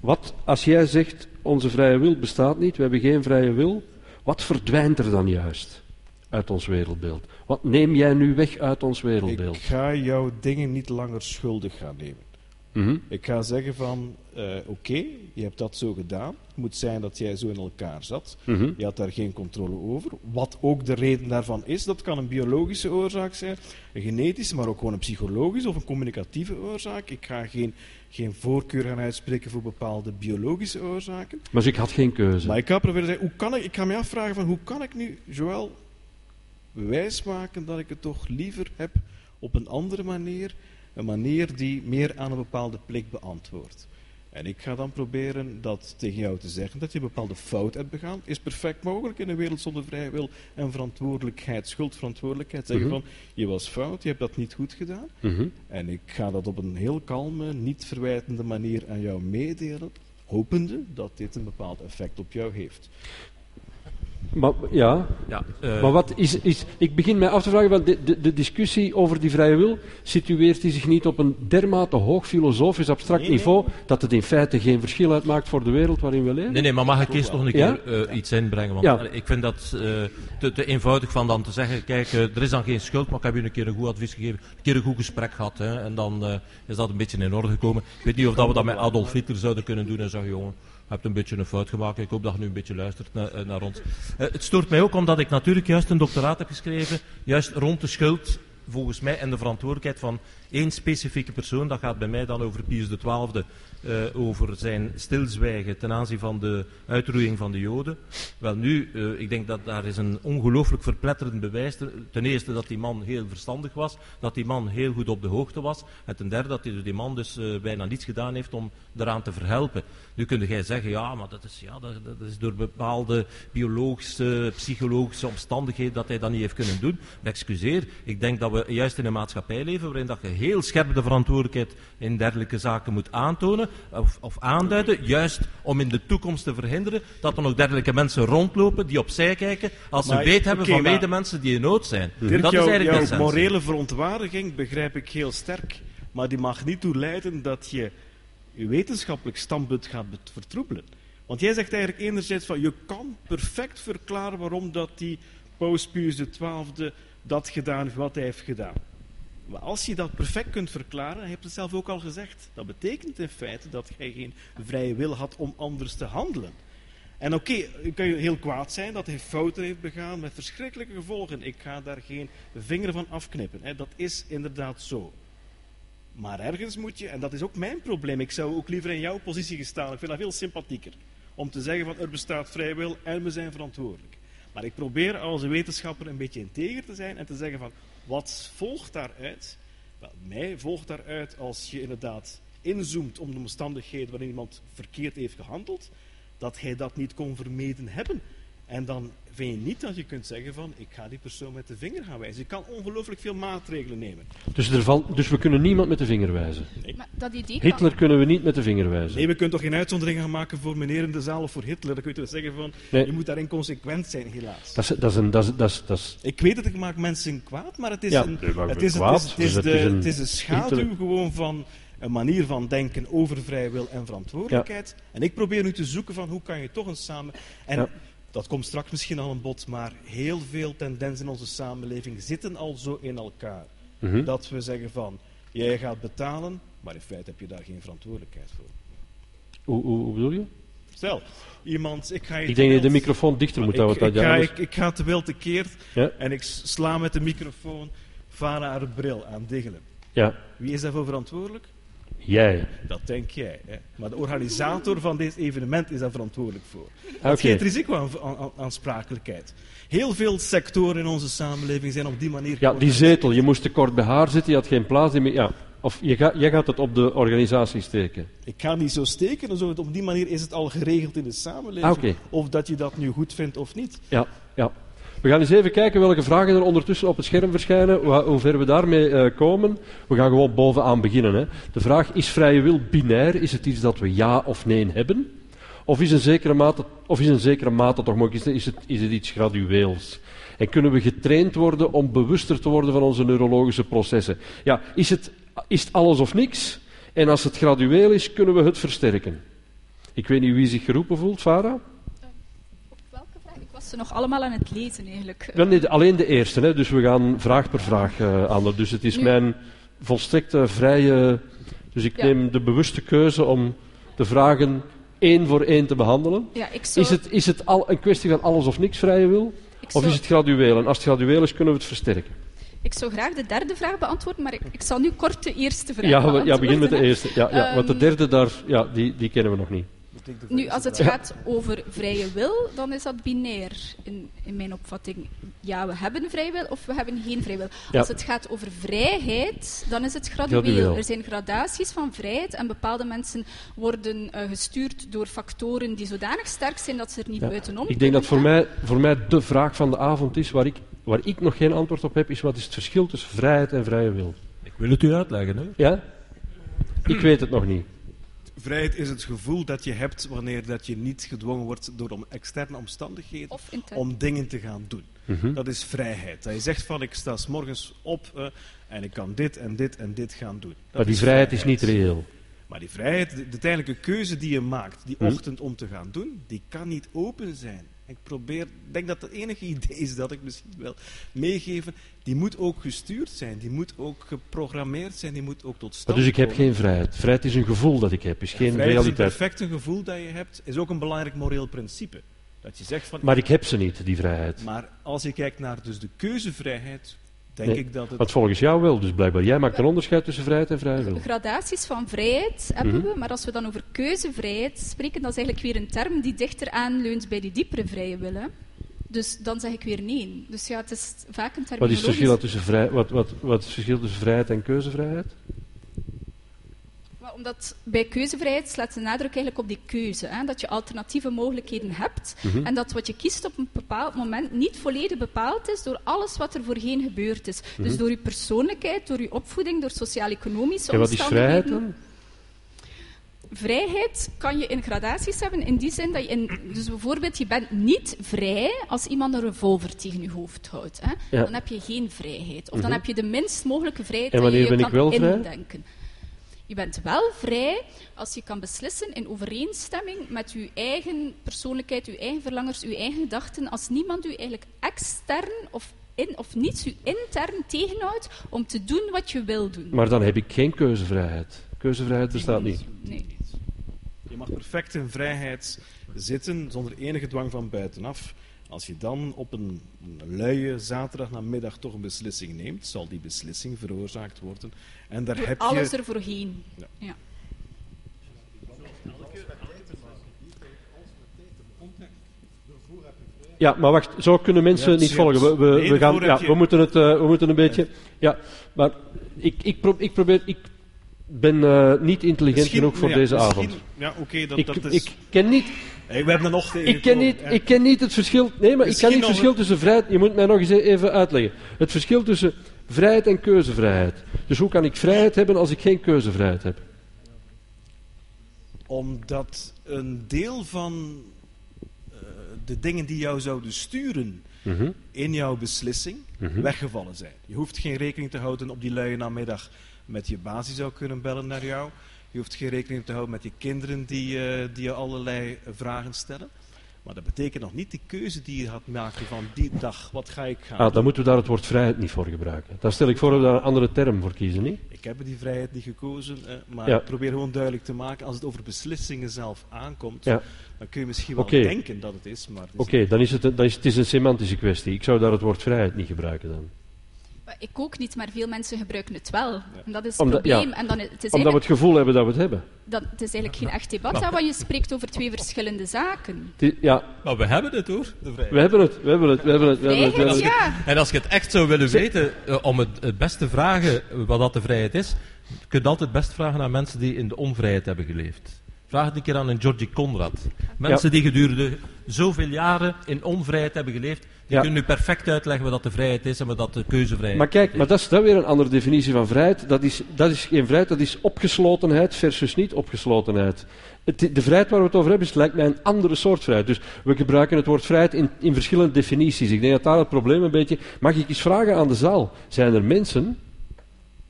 wat als jij zegt, onze vrije wil bestaat niet, we hebben geen vrije wil, wat verdwijnt er dan juist uit ons wereldbeeld? Wat neem jij nu weg uit ons wereldbeeld? Ik ga jouw dingen niet langer schuldig gaan nemen. Mhm. Ik ga zeggen van, eh, oké, je hebt dat zo gedaan. Het moet zijn dat jij zo in elkaar zat. Mhm. Je had daar geen controle over. Wat ook de reden daarvan is, dat kan een biologische oorzaak zijn, een genetische, maar ook gewoon een psychologische of een communicatieve oorzaak. Ik ga geen, geen voorkeur gaan uitspreken voor bepaalde biologische oorzaken. Maar ik had geen keuze. Maar ik ga proberen te zeggen, hoe kan ik, ik ga me afvragen van, hoe kan ik nu, Joël, wijsmaken dat ik het toch liever heb op een andere manier, een manier die meer aan een bepaalde plicht beantwoordt. En ik ga dan proberen dat tegen jou te zeggen, dat je een bepaalde fout hebt begaan, is perfect mogelijk in een wereld zonder vrije wil en verantwoordelijkheid, schuldverantwoordelijkheid. Zeggen Mhm. van, je was fout, je hebt dat niet goed gedaan. Mhm. En ik ga dat op een heel kalme, niet verwijtende manier aan jou meedelen, hopende dat dit een bepaald effect op jou heeft. Maar, ja, Ja, eh, Maar wat is, is, ik begin mij af te vragen, want de, de, de discussie over die vrije wil situeert die zich niet op een dermate hoog filosofisch abstract Nee, nee. niveau dat het in feite geen verschil uitmaakt voor de wereld waarin we leven? Nee, nee, maar mag ik eerst nog een Ja? keer eh, iets inbrengen? Want Ja. ik vind dat eh, te, te eenvoudig van dan te zeggen, kijk, er is dan geen schuld, maar ik heb u een keer een goed advies gegeven, een keer een goed gesprek gehad, hè, en dan eh, is dat een beetje in orde gekomen. Ik weet niet of dat we dat met Adolf Hitler zouden kunnen doen en zeggen, jongen, hebt een beetje een fout gemaakt, ik hoop dat je nu een beetje luistert naar, eh, naar ons. Eh, het stoort mij ook omdat ik natuurlijk juist een doctoraat heb geschreven, juist rond de schuld volgens mij en de verantwoordelijkheid van één specifieke persoon. Dat gaat bij mij dan over Pius XII, uh, over zijn stilzwijgen ten aanzien van de uitroeiing van de Joden. Wel nu, uh, ik denk dat daar is een ongelooflijk verpletterend bewijs. Ten eerste dat die man heel verstandig was, dat die man heel goed op de hoogte was. En ten derde dat die, die man dus uh, bijna niets gedaan heeft om daaraan te verhelpen. Nu kun jij zeggen, ja, maar dat is, ja, dat, dat is door bepaalde biologische, psychologische omstandigheden dat hij dat niet heeft kunnen doen. Maar excuseer, ik denk dat we juist in een maatschappij leven waarin dat je heel scherp de verantwoordelijkheid in dergelijke zaken moet aantonen of, of aanduiden, juist om in de toekomst te verhinderen dat er nog dergelijke mensen rondlopen die opzij kijken als ze weet hebben okay, van medemensen die in nood zijn. Dirk, dat is eigenlijk jouw morele verontwaardiging begrijp ik heel sterk, maar die mag niet toe leiden dat je je wetenschappelijk standpunt gaat vertroebelen. Want jij zegt eigenlijk enerzijds van je kan perfect verklaren waarom dat die Paus Pius XII dat gedaan heeft wat hij heeft gedaan. Maar als je dat perfect kunt verklaren, je hebt het zelf ook al gezegd, dat betekent in feite dat hij geen vrije wil had om anders te handelen. En oké, okay, kan je heel kwaad zijn dat hij fouten heeft begaan met verschrikkelijke gevolgen. Ik ga daar geen vinger van afknippen. Hè. Dat is inderdaad zo. Maar ergens moet je, en dat is ook mijn probleem, ik zou ook liever in jouw positie gestaan. Ik vind dat veel sympathieker. Om te zeggen van er bestaat vrij wil en we zijn verantwoordelijk. Maar ik probeer als wetenschapper een beetje integer te zijn en te zeggen van wat volgt daaruit? Wel, mij volgt daaruit als je inderdaad inzoomt om de omstandigheden waarin iemand verkeerd heeft gehandeld, dat hij dat niet kon vermeden hebben. En dan vind je niet dat je kunt zeggen van ik ga die persoon met de vinger gaan wijzen. Je kan ongelooflijk veel maatregelen nemen. Dus, er valt, dus we kunnen niemand met de vinger wijzen? Nee. Maar dat idee Hitler kunnen we niet met de vinger wijzen? Nee, we kunnen toch geen uitzondering gaan maken voor meneer in de zaal of voor Hitler. Dan kun je toch zeggen van nee. je moet daarin consequent zijn, helaas. Dat is, dat is een, dat is, dat is, dat is... Ik weet dat ik maak mensen kwaad, maar het is, ja, een, het is, een, schaduw Hitler. gewoon van een manier van denken over vrije wil en verantwoordelijkheid. Ja. En ik probeer nu te zoeken van hoe kan je toch een samen... En ja dat komt straks misschien al een bod, maar heel veel tendensen in onze samenleving zitten al zo in elkaar. Mm -hmm. Dat we zeggen van, jij gaat betalen, maar in feite heb je daar geen verantwoordelijkheid voor. Hoe, hoe, hoe bedoel je? Stel, iemand, ik ga je Ik denk dat je de microfoon dichter moet houden. Ik, ik, ga, ik, ik ga te wild tekeer ja? en ik sla met de microfoon Vara haar bril aan diggelen. Ja. Wie is daarvoor verantwoordelijk? Jij. Dat denk jij. Hè? Maar de organisator van dit evenement is daar verantwoordelijk voor. Dat okay. geeft risico aan, aan, aansprakelijkheid. Heel veel sectoren in onze samenleving zijn op die manier... Ja, die zetel. Je moest te kort bij haar zitten, je had geen plaats meer. Ja. Of je ga, jij gaat het op de organisatie steken? Ik ga niet zo steken. Dus op die manier is het al geregeld in de samenleving. Ah, okay. Of dat je dat nu goed vindt of niet. Ja, ja. We gaan eens even kijken welke vragen er ondertussen op het scherm verschijnen, hoe ver we daarmee uh, komen. We gaan gewoon bovenaan beginnen. Hè. De vraag, is vrije wil binair? Is het iets dat we ja of nee hebben? Of is een zekere mate, of is een zekere mate toch mogelijk, is het, is het iets gradueels? En kunnen we getraind worden om bewuster te worden van onze neurologische processen? Ja, is het, is het alles of niks? En als het gradueel is, kunnen we het versterken? Ik weet niet wie zich geroepen voelt, Farah? Ze nog allemaal aan het lezen eigenlijk. Ja, nee, alleen de eerste, hè, dus we gaan vraag per vraag uh, aan. Dus het is nu... mijn volstrekte vrije. Dus ik ja. neem de bewuste keuze om de vragen één voor één te behandelen. Ja, ik zou... Is het, is het al een kwestie van alles of niks vrije wil? Ik of zou... is het gradueel? En als het gradueel is, kunnen we het versterken. Ik zou graag de derde vraag beantwoorden, maar ik, ik zal nu kort de eerste vraag ja, beantwoorden. Ja, begin met de eerste. Ja, ja, um... want de derde, daar, ja, die, die kennen we nog niet. Nu, als het gaat over vrije wil, dan is dat binair in, in mijn opvatting. Ja, we hebben vrije wil of we hebben geen vrije wil. Ja. Als het gaat over vrijheid, dan is het gradueel. gradueel. Er zijn gradaties van vrijheid en bepaalde mensen worden uh, gestuurd door factoren die zodanig sterk zijn dat ze er niet ja. buitenom Ik denk dat voor mij, voor mij de vraag van de avond is, waar ik, waar ik nog geen antwoord op heb, is wat is het verschil tussen vrijheid en vrije wil? Ik wil het u uitleggen. Hè? Ja? Ik weet het nog niet. Vrijheid is het gevoel dat je hebt wanneer dat je niet gedwongen wordt door om externe omstandigheden om dingen te gaan doen. Mm -hmm. Dat is vrijheid. Dat je zegt van ik sta s morgens op uh, en ik kan dit en dit en dit gaan doen. Dat maar die is vrijheid, vrijheid, is niet reëel. Maar die vrijheid, de, de tijdelijke keuze die je maakt, die mm. ochtend om te gaan doen, die kan niet open zijn. Ik probeer, denk dat het enige idee is dat ik misschien wil meegeven. Die moet ook gestuurd zijn, die moet ook geprogrammeerd zijn, die moet ook tot stand komen. Dus ik heb geen vrijheid. Vrijheid is een gevoel dat ik heb, is ja, geen vrijheid realiteit. is een perfect gevoel dat je hebt, is ook een belangrijk moreel principe. Dat je zegt van, maar ik heb ze niet, die vrijheid. Maar als je kijkt naar dus de keuzevrijheid, denk Nee, ik dat het... Want volgens jou wel, dus blijkbaar. Jij maakt een onderscheid tussen vrijheid en vrije wil. Gradaties van vrijheid hebben Mhm. we, maar als we dan over keuzevrijheid spreken, dat is eigenlijk weer een term die dichter aanleunt bij die diepere vrije wil. hè. Dus dan zeg ik weer nee. Dus ja, het is vaak een Wat is het verschil, tussen vrij, wat, wat, wat is het verschil tussen vrijheid en keuzevrijheid? Maar omdat bij keuzevrijheid slaat de nadruk eigenlijk op die keuze. Hè? Dat je alternatieve mogelijkheden hebt. Mhm. En dat wat je kiest op een bepaald moment niet volledig bepaald is door alles wat er voorheen gebeurd is. Dus door je persoonlijkheid, door je opvoeding, door sociaal-economische Mhm. En wat is vrijheid omstandigheden. dan? Vrijheid kan je in gradaties hebben in die zin dat je in, dus bijvoorbeeld je bent niet vrij als iemand een revolver tegen je hoofd houdt. Hè? Ja. Dan heb je geen vrijheid. Of dan Mhm. heb je de minst mogelijke vrijheid En dat je wanneer je ben ik kan wel vrij? indenken. Je bent wel vrij als je kan beslissen in overeenstemming met je eigen persoonlijkheid, je eigen verlangers, je eigen gedachten, als niemand u eigenlijk extern of, in, of niets u intern tegenhoudt om te doen wat je wil doen. Maar dan heb ik geen keuzevrijheid. Keuzevrijheid bestaat niet. Nee. Je mag perfect in vrijheid zitten zonder enige dwang van buitenaf. Als je dan op een, luie zaterdagnamiddag toch een beslissing neemt, zal die beslissing veroorzaakt worden. En daar Door heb alles je... er voorheen. Ja. Ja. Ja, maar wacht, zo kunnen mensen Ja, niet volgen. We, we, gaan, ja, we, moeten het, eh, we moeten een beetje. Ja, maar ik, ik, pro- ik probeer. Ik ben eh, niet intelligent Misschien- genoeg voor ja, deze avond. Ja, oké, dat, Ik, dat is... ik ken niet. Hey, we hebben er nog Ik ken, niet, Ja. ik ken niet het verschil. Nee, maar ik ken niet het verschil een- tussen vrijheid. Je moet mij nog eens even uitleggen. Het verschil tussen vrijheid en keuzevrijheid. Dus hoe kan ik vrijheid hebben als ik geen keuzevrijheid heb? Omdat een deel van eh, de dingen die jou zouden sturen Mhm. in jouw beslissing Mhm. weggevallen zijn. Je hoeft geen rekening te houden op die luie namiddag met je baas die zou kunnen bellen naar jou. Je hoeft geen rekening te houden met je kinderen die, eh, die je allerlei vragen stellen. Maar dat betekent nog niet de keuze die je gaat maken van die dag. Wat ga ik gaan Ah, dan moeten we daar het woord vrijheid niet voor gebruiken. Dan stel ik voor dat we daar een andere term voor kiezen, niet? Ik heb die vrijheid niet gekozen, eh, maar Ja. ik probeer gewoon duidelijk te maken, als het over beslissingen zelf aankomt, Ja. dan kun je misschien wel denken dat het is, maar Oké, dan is het, dan is het is een semantische kwestie. Ik zou daar het woord vrijheid niet gebruiken dan. Ik ook niet, maar veel mensen gebruiken het wel. En dat is het Omdat- ja. probleem. En dan, het, is Omdat we eigenlijk, het gevoel hebben dat we het hebben. dat, het is eigenlijk geen echt debat, hè, want je spreekt over twee verschillende zaken. Ja, Maar we hebben het hoor, de vrijheid. we hebben het, we hebben het, we hebben het. We hebben het, we hebben Vrijheid, het. ja. En als je het echt zou willen weten, eh, om het, het beste vragen eh, wat dat de vrijheid is, kun je altijd best vragen aan mensen die in de onvrijheid hebben geleefd. Vraag het een keer aan een Georgie Conrad. Mensen die gedurende zoveel jaren in onvrijheid hebben geleefd, die Ja. kunnen nu perfect uitleggen wat dat de vrijheid is en wat dat de keuzevrijheid Maar kijk, maar dat is dan weer een andere definitie van vrijheid. Dat is, dat is geen vrijheid, dat is opgeslotenheid versus niet opgeslotenheid. Het, de vrijheid waar we het over hebben, is, lijkt mij een andere soort vrijheid. Dus we gebruiken het woord vrijheid in, in verschillende definities. Ik denk dat daar het probleem een beetje... Mag ik eens vragen aan de zaal? Zijn er mensen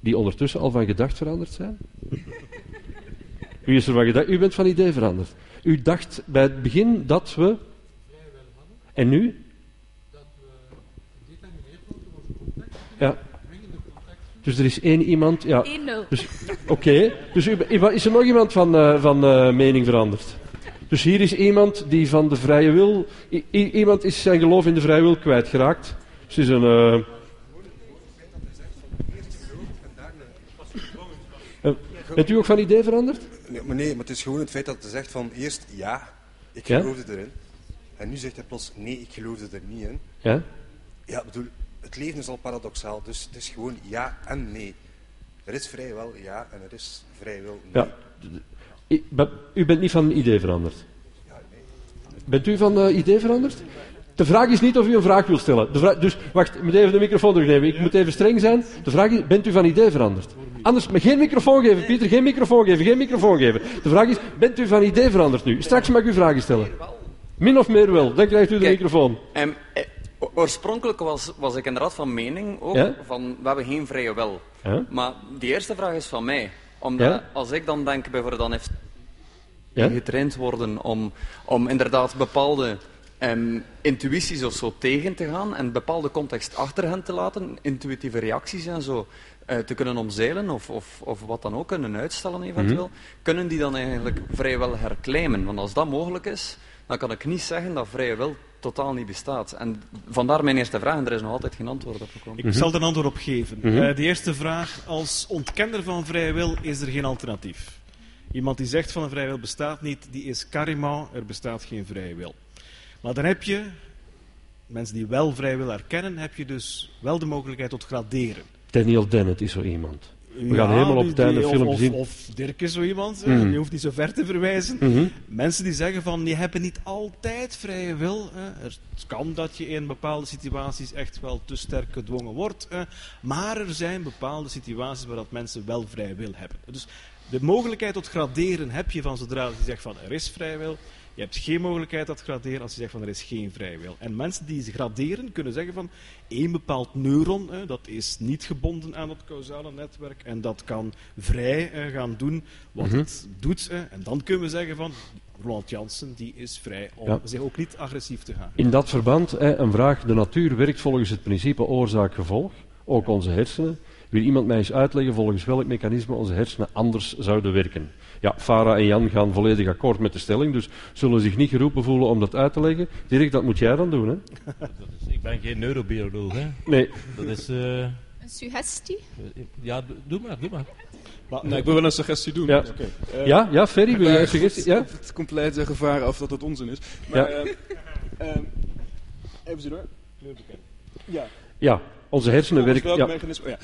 die ondertussen al van gedacht veranderd zijn? U is er van gedacht. U bent van idee veranderd. U dacht bij het begin dat we... En nu? Ja. Dus er is één iemand... Ja. 1-0. Dus, Oké, dus u, is er nog iemand van, eh, van eh, mening veranderd? Dus hier is iemand die van de vrije wil... i- iemand is zijn geloof in de vrije wil kwijtgeraakt. Dus het is een... eh, eh, bent u ook van idee veranderd? Nee, maar nee, maar het is gewoon het feit dat hij zegt van eerst ja, ik Ja? geloofde erin. En nu zegt hij plots nee, ik geloofde er niet in. Ja? Ja, ik bedoel, het leven is al paradoxaal, dus het is gewoon ja en nee. Er is vrijwel ja en er is vrijwel nee. Ja. U bent niet van idee veranderd? Bent u van eh, idee veranderd? De vraag is niet of u een vraag wil stellen. De vraag, dus, wacht, ik moet even de microfoon terugnemen. Ik moet even streng zijn. De vraag is, bent u van idee veranderd? Anders, maar geen microfoon geven, Pieter, geen microfoon geven, geen microfoon geven. De vraag is, bent u van idee veranderd nu? Straks mag u vragen stellen. Min of meer wel, dan krijgt u de Kijk, microfoon. O- oorspronkelijk was, was ik inderdaad van mening ook Ja? van we hebben geen vrije wil. Ja? Maar die eerste vraag is van mij. Omdat Ja? als ik dan denk bijvoorbeeld dan heeft Ja? getraind worden om, om inderdaad bepaalde ehm, intuïties of zo tegen te gaan en bepaalde context achter hen te laten, intuïtieve reacties en zo eh, te kunnen omzeilen of, of, of wat dan ook kunnen uitstellen eventueel, Mhm. kunnen die dan eigenlijk vrijwel herclaimen. Want als dat mogelijk is, dan kan ik niet zeggen dat vrije wil totaal niet bestaat. En vandaar mijn eerste vraag, en er is nog altijd geen antwoord op gekomen. Ik zal er een antwoord op geven. Mhm. Eh, de eerste vraag, als ontkenner van vrije wil is er geen alternatief. Iemand die zegt van een vrije wil bestaat niet, die is carrément, er bestaat geen vrije wil. Maar dan heb je, mensen die wel vrije wil erkennen, heb je dus wel de mogelijkheid tot graderen. Daniel Dennett is zo iemand. We gaan helemaal op het einde die- film of, zien. Of, Dirk is zo iemand, eh, Mhm. je hoeft niet zo ver te verwijzen. Mhm. Mensen die zeggen van, je hebt niet altijd vrije wil. Het kan dat je in bepaalde situaties echt wel te sterk gedwongen wordt. Maar er zijn bepaalde situaties waar dat mensen wel vrije wil hebben. Dus de mogelijkheid tot graderen heb je van zodra je zegt van, er is vrije wil. Je hebt geen mogelijkheid tot graderen als je zegt van er is geen vrije wil. En mensen die ze graderen kunnen zeggen van één bepaald neuron, eh, dat is niet gebonden aan het causale netwerk en dat kan vrij gaan doen wat Mhm. het doet. en dan kunnen we zeggen van Roland Jansen die is vrij om Ja. zich ook niet agressief te gaan. In dat verband hè, een vraag. De natuur werkt volgens het principe oorzaak-gevolg. Ook onze hersenen. Wil iemand mij eens uitleggen volgens welk mechanisme onze hersenen anders zouden werken? Ja, Farah en Jan gaan volledig akkoord met de stelling, dus zullen zich niet geroepen voelen om dat uit te leggen. Dirk, dat moet jij dan doen, hè? Dat is, ik ben geen neurobioloog, hè. Nee. Dat is... eh, Een suggestie? ja, doe- maar, doe maar. Maar, nee, ik wil wel een suggestie doen. Ja. Oké. Eh, Ja, ja, Ferry, wil jij maar een suggestie? Ja? Op het complete gevaar af dat het onzin is. Maar, Ja. eh, eh, even zien hoor. Ja. Ja, onze hersenen werken... Ja. mechanisme? Oh, ja.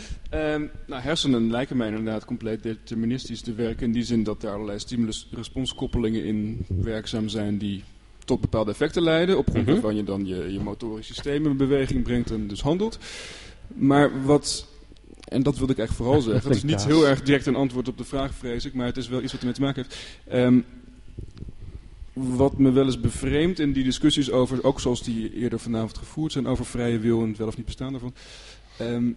Ehm, nou, hersenen lijken mij inderdaad compleet deterministisch te werken. In die zin dat er allerlei stimulus-responskoppelingen in werkzaam zijn die tot bepaalde effecten leiden. Op grond Mhm. waarvan je dan je, je motorisch systeem in beweging brengt en dus handelt. Maar wat, en dat wilde ik echt vooral zeggen. Het is niet heel erg direct een antwoord op de vraag, vrees ik. Maar het is wel iets wat ermee te maken heeft. Ehm, wat me wel eens bevreemdt in die discussies over, ook zoals die eerder vanavond gevoerd zijn, over vrije wil en het wel of niet bestaan daarvan, ehm,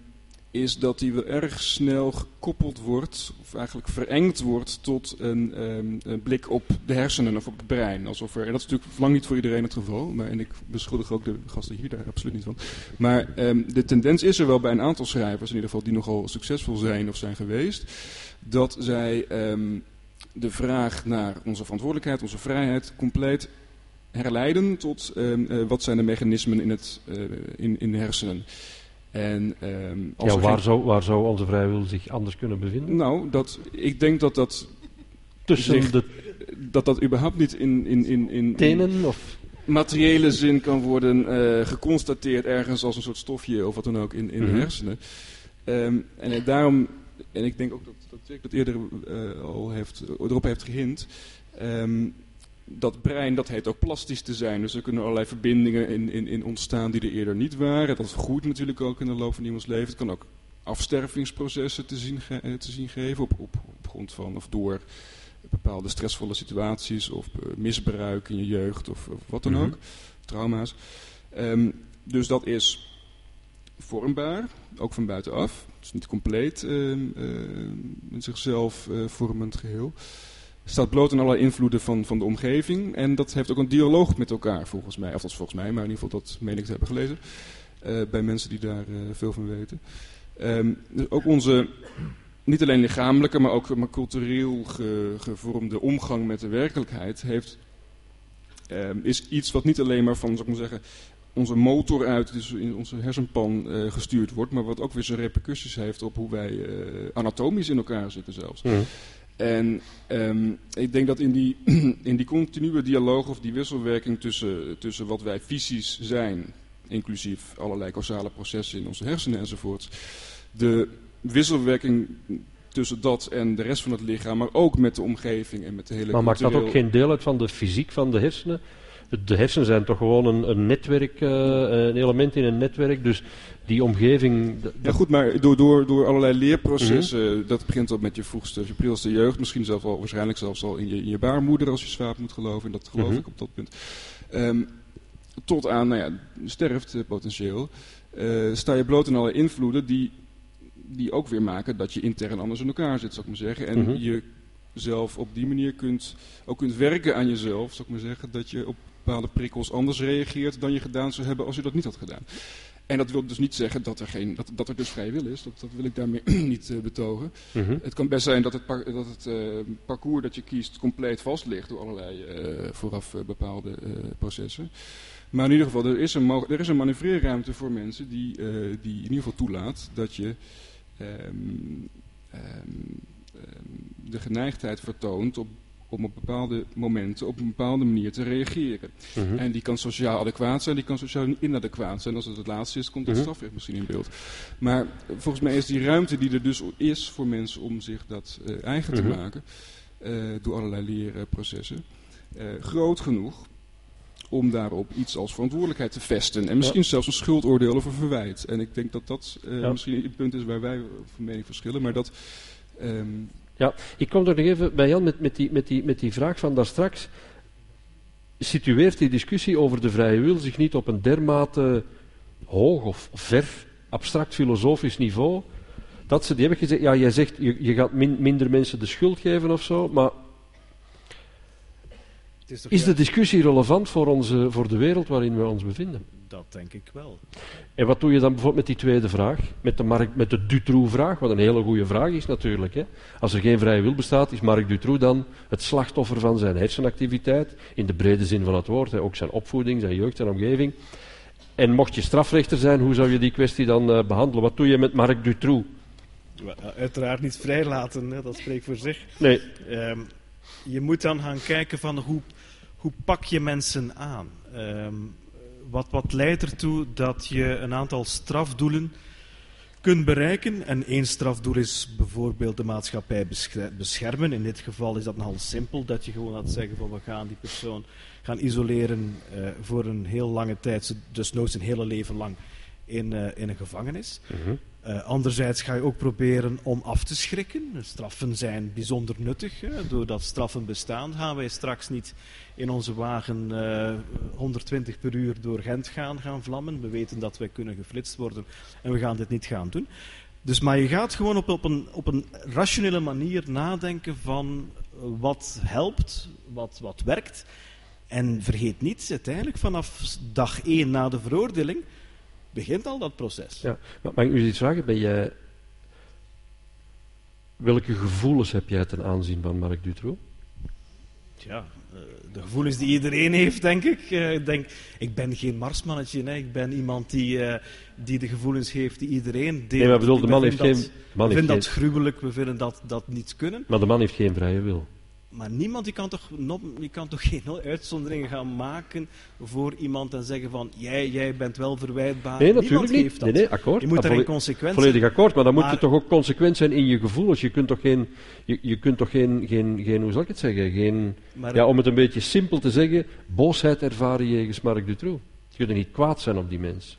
is dat die wel erg snel gekoppeld wordt, of eigenlijk verengd wordt tot een, ehm, een blik op de hersenen of op het brein. Alsof er, en dat is natuurlijk lang niet voor iedereen het geval, maar, en ik beschuldig ook de gasten hier daar absoluut niet van. Maar ehm, de tendens is er wel bij een aantal schrijvers, in ieder geval die nogal succesvol zijn of zijn geweest, dat zij de vraag naar onze verantwoordelijkheid, onze vrijheid, compleet herleiden tot ehm, eh, wat zijn de mechanismen in, het, eh, in, in de hersenen. En, ehm, als Ja, waar, geen- zou, waar zou onze vrije wil zich anders kunnen bevinden? Nou, dat, ik denk dat dat, Tussen zich- de dat, dat überhaupt niet in, in, in, in, tenen? Of... materiële zin kan worden eh, geconstateerd ergens als een soort stofje of wat dan ook in, in Mhm. de hersenen. Ehm, en daarom, en ik denk ook dat, dat Dirk dat eerder eh, al heeft, erop heeft gehint, ehm, dat brein dat heet ook plastisch te zijn. Dus er kunnen allerlei verbindingen in, in, in ontstaan die er eerder niet waren. Dat groeit natuurlijk ook in de loop van iemands leven. Het kan ook afstervingsprocessen te zien, eh, te zien geven op, op, op grond van of door bepaalde stressvolle situaties of eh, misbruik in je jeugd of, of wat dan Mhm. ook, trauma's. Ehm, dus dat is vormbaar, ook van buitenaf. Is niet compleet ehm, eh, in zichzelf eh, vormend geheel. Staat bloot aan allerlei invloeden van, van de omgeving. En dat heeft ook een dialoog met elkaar, volgens mij. Of dat is volgens mij, maar in ieder geval dat meen ik te hebben gelezen. eh, bij mensen die daar eh, veel van weten. Ehm, dus ook onze, niet alleen lichamelijke, maar ook maar cultureel ge- gevormde omgang met de werkelijkheid heeft, ehm, is iets wat niet alleen maar van, zou ik maar zeggen, onze motor uit, dus in onze hersenpan eh, gestuurd wordt, maar wat ook weer zijn repercussies heeft op hoe wij eh, anatomisch in elkaar zitten zelfs. Mhm. En ehm, ik denk dat in die, in die continue dialoog of die wisselwerking tussen, tussen wat wij fysisch zijn, inclusief allerlei causale processen in onze hersenen enzovoort, de wisselwerking tussen dat en de rest van het lichaam, maar ook met de omgeving en met de hele Maar maakt dat ook geen deel uit van de fysiek van de hersenen? De- hersenen zijn toch gewoon een, een netwerk, eh, een element in een netwerk, dus die omgeving... Ja goed, maar door, door, door allerlei leerprocessen, dat begint al met je vroegste, je prilste jeugd, misschien zelfs al, waarschijnlijk zelfs al in je, in je baarmoeder als je zwaap moet geloven, en dat geloof Mhm. ik op dat punt. Ehm, tot aan, nou ja, sterft eh, potentieel, eh, sta je bloot aan allerlei invloeden die, die ook weer maken dat je intern anders in elkaar zit, zou ik maar zeggen. En Mhm. je zelf op die manier kunt, ook kunt werken aan jezelf, zou ik maar zeggen, dat je op bepaalde prikkels anders reageert dan je gedaan zou hebben als je dat niet had gedaan. En dat wil dus niet zeggen dat er, geen, dat, dat er dus vrije wil is. Dat, dat wil ik daarmee niet uh, betogen. Mhm. Het kan best zijn dat het, par, dat het uh, parcours dat je kiest compleet vast ligt door allerlei uh, vooraf bepaalde processen. Maar in ieder geval, er is een, er is een manoeuvreerruimte voor mensen die, die in ieder geval toelaat dat je um, um, de geneigdheid vertoont op om op bepaalde momenten op een bepaalde manier te reageren. Mhm. En die kan sociaal adequaat zijn, die kan sociaal inadequaat zijn. Als het het laatste is, komt het Mhm. strafrecht misschien in beeld. Maar volgens mij is die ruimte die er dus is voor mensen om zich dat eh, eigen te Mhm. maken, eh, door allerlei leerprocessen, eh, groot genoeg om daarop iets als verantwoordelijkheid te vesten. En misschien zelfs een schuldoordeel of een verwijt. En ik denk dat dat Ja. misschien een punt is waar wij van mening verschillen. Maar dat... ehm, Ja, ik kom er nog even bij Jan met, met, die, met, die, met die vraag van daar straks. Situeert die discussie over de vrije wil zich niet op een dermate hoog of ver abstract filosofisch niveau? Dat ze, die hebben gezegd, ja, jij zegt je, gaat min- minder mensen de schuld geven of zo, maar is de discussie relevant voor, onze, voor de wereld waarin we ons bevinden? Dat denk ik wel. En wat doe je dan bijvoorbeeld met die tweede vraag? Met de, Mark, met de Dutroux-vraag, wat een hele goede vraag is natuurlijk. Hè? Als er geen vrije wil bestaat, is Mark Dutroux dan het slachtoffer van zijn hersenactiviteit, in de brede zin van het woord, hè? ook zijn opvoeding, zijn jeugd, zijn omgeving. En mocht je strafrechter zijn, hoe zou je die kwestie dan eh, behandelen? Wat doe je met Mark Dutroux? Wel, Uiteraard niet vrijlaten, hè, dat spreekt voor zich. Nee. Ehm, je moet dan gaan kijken van hoe, hoe pak je mensen aan. Ehm, wat, wat leidt ertoe dat je een aantal strafdoelen kunt bereiken. En één strafdoel is bijvoorbeeld de maatschappij besche- beschermen. In dit geval is dat nogal simpel, dat je gewoon gaat zeggen van we gaan die persoon gaan isoleren eh, voor een heel lange tijd, dus nooit zijn hele leven lang in, eh, in een gevangenis. Eh, anderzijds ga je ook proberen om af te schrikken. Straffen zijn bijzonder nuttig. Hè. Doordat straffen bestaan, gaan wij straks niet in onze wagen eh, 120 per uur door Gent gaan, gaan vlammen. We weten dat wij kunnen geflitst worden en we gaan dit niet gaan doen. Dus, maar je gaat gewoon op, op, een, op een rationele manier nadenken van eh, wat helpt, wat, wat werkt. En vergeet niet, uiteindelijk vanaf dag 1 na de veroordeling begint al dat proces. Ja. Maar mag ik u iets vragen? Ben jij... Welke gevoelens heb jij ten aanzien van Mark Dutroux? Ja, eh, de gevoelens die iedereen heeft, denk ik. Eh, ik, denk, ik ben geen marsmannetje, hè. ik ben iemand die, eh, die de gevoelens heeft die iedereen deelt. Nee, maar bedoel, de man heeft dat- geen- man we vinden dat gruwelijk, we vinden dat, dat niet kunnen. Maar de man heeft geen vrije wil. Maar niemand die kan, toch, die kan toch geen uitzonderingen gaan maken voor iemand en zeggen van jij, jij bent wel verwijtbaar. Nee, natuurlijk niet. Nee, nee, akkoord. Je moet Ah, daarin volle- consequent Volledig zijn. akkoord, maar dan moet je toch ook consequent zijn in je gevoelens. Je kunt toch geen, je, je kunt toch geen, geen, geen, hoe zal ik het zeggen, geen, Maar- ja, om het een beetje simpel te zeggen, boosheid ervaren jegens Mark Dutroux. Je kunt er niet kwaad zijn op die mens.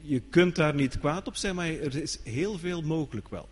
je kunt daar niet kwaad op zijn, maar er is heel veel mogelijk wel.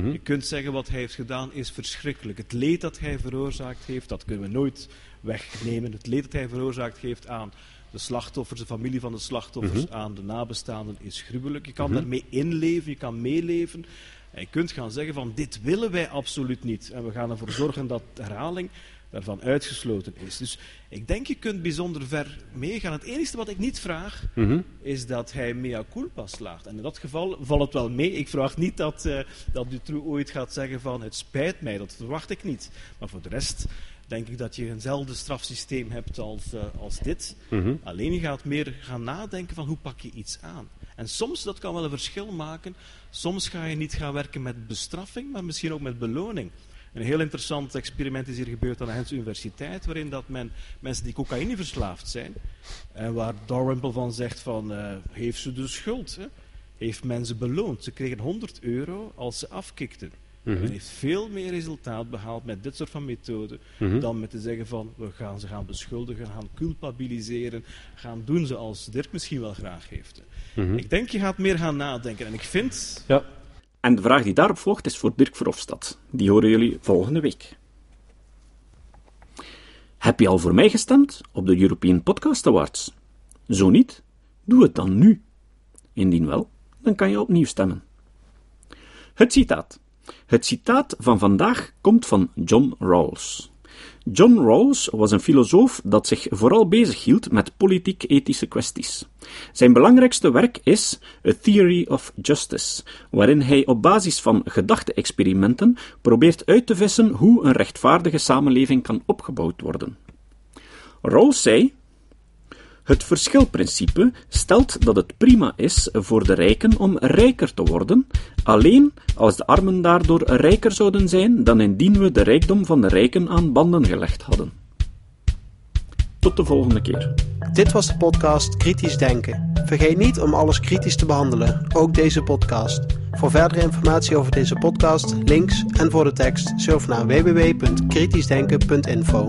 Mhm. Je kunt zeggen wat hij heeft gedaan is verschrikkelijk. Het leed dat hij veroorzaakt heeft, dat kunnen we nooit wegnemen. Het leed dat hij veroorzaakt heeft aan de slachtoffers, de familie van de slachtoffers, Mhm. aan de nabestaanden is gruwelijk. Je kan Mhm. daarmee inleven, je kan meeleven. En je kunt gaan zeggen van dit willen wij absoluut niet. En we gaan ervoor zorgen dat herhaling daarvan uitgesloten is. Dus ik denk je kunt bijzonder ver meegaan. Het enige wat ik niet vraag, Mhm. is dat hij mea culpa slaagt. En in dat geval valt het wel mee. Ik verwacht niet dat, eh dat Dutroux ooit gaat zeggen van het spijt mij. Dat verwacht ik niet. Maar voor de rest denk ik dat je eenzelfde strafsysteem hebt als, eh, als dit. Mhm. Alleen je gaat meer gaan nadenken van hoe pak je iets aan. En soms, dat kan wel een verschil maken, soms ga je niet gaan werken met bestraffing, maar misschien ook met beloning. Een heel interessant experiment is hier gebeurd aan de Gens Universiteit, waarin dat men mensen die cocaïne verslaafd zijn, en waar Dalrymple van zegt van, eh, heeft ze de schuld? Hè? Heeft men ze beloond? Ze kregen 100 euro als ze afkikten. Mhm. Men heeft veel meer resultaat behaald met dit soort van methoden Mhm. dan met te zeggen van we gaan ze gaan beschuldigen, gaan culpabiliseren, gaan doen zoals Dirk misschien wel graag heeft. Mhm. Ik denk je gaat meer gaan nadenken en ik vind Ja. En de vraag die daarop volgt is voor Dirk Verhofstadt. Die horen jullie volgende week. Heb je al voor mij gestemd op de European Podcast Awards? Zo niet? Doe het dan nu. Indien wel, dan kan je opnieuw stemmen. Het citaat. Het citaat van vandaag komt van John Rawls. John Rawls was een filosoof dat zich vooral bezighield met politiek-ethische kwesties. Zijn belangrijkste werk is A Theory of Justice, waarin hij op basis van gedachte-experimenten probeert uit te vissen hoe een rechtvaardige samenleving kan opgebouwd worden. Rawls zei het verschilprincipe stelt dat het prima is voor de rijken om rijker te worden, alleen als de armen daardoor rijker zouden zijn dan indien we de rijkdom van de rijken aan banden gelegd hadden. Tot de volgende keer. Dit was de podcast Kritisch Denken. Vergeet niet om alles kritisch te behandelen, ook deze podcast. Voor verdere informatie over deze podcast, links en voor de tekst, surf naar www.kritischdenken.info.